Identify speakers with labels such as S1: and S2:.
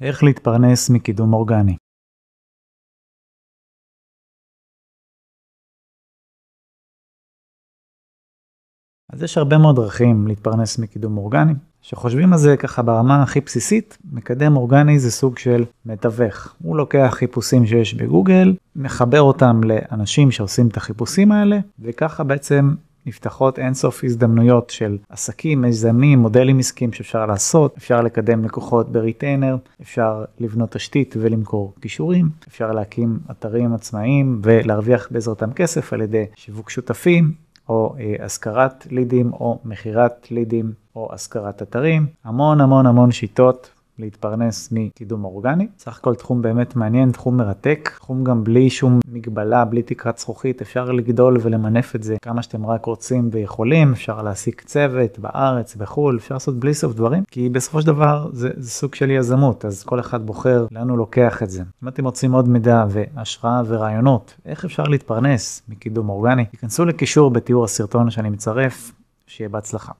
S1: איך להתפרנס מקידום אורגני. אז יש הרבה מאוד דרכים להתפרנס מקידום אורגני. כשחושבים על זה ככה ברמה הכי בסיסית, מקדם אורגני זה סוג של מתווך. הוא לוקח חיפושים שיש בגוגל, מחבר אותם לאנשים שעושים את החיפושים האלה, וככה בעצם נפתחות אינסוף הזדמנויות של עסקים, מיזמים, מודלים עסקיים שאפשר לעשות, אפשר לקדם לקוחות בריטיינר, אפשר לבנות תשתית ולמכור קישורים, אפשר להקים אתרים עצמאיים ולהרוויח בעזרתם כסף על ידי שיווק שותפים, או אה, השכרת לידים או מכירת לידים או השכרת אתרים, המון המון המון שיטות להתפרנס מקידום אורגני. סך הכל תחום באמת מעניין, תחום מרתק, תחום גם בלי שום מגבלה, בלי תקרת זכוכית, אפשר לגדול ולמנף את זה כמה שאתם רק רוצים ויכולים, אפשר להעסיק צוות בארץ, בחו"ל, אפשר לעשות בלי סוף דברים, כי בסופו של דבר זה, זה סוג של יזמות, אז כל אחד בוחר לאן הוא לוקח את זה. אם אתם רוצים עוד מידע והשראה ורעיונות, איך אפשר להתפרנס מקידום אורגני, תיכנסו לקישור בתיאור הסרטון שאני מצרף, שיהיה בהצלחה.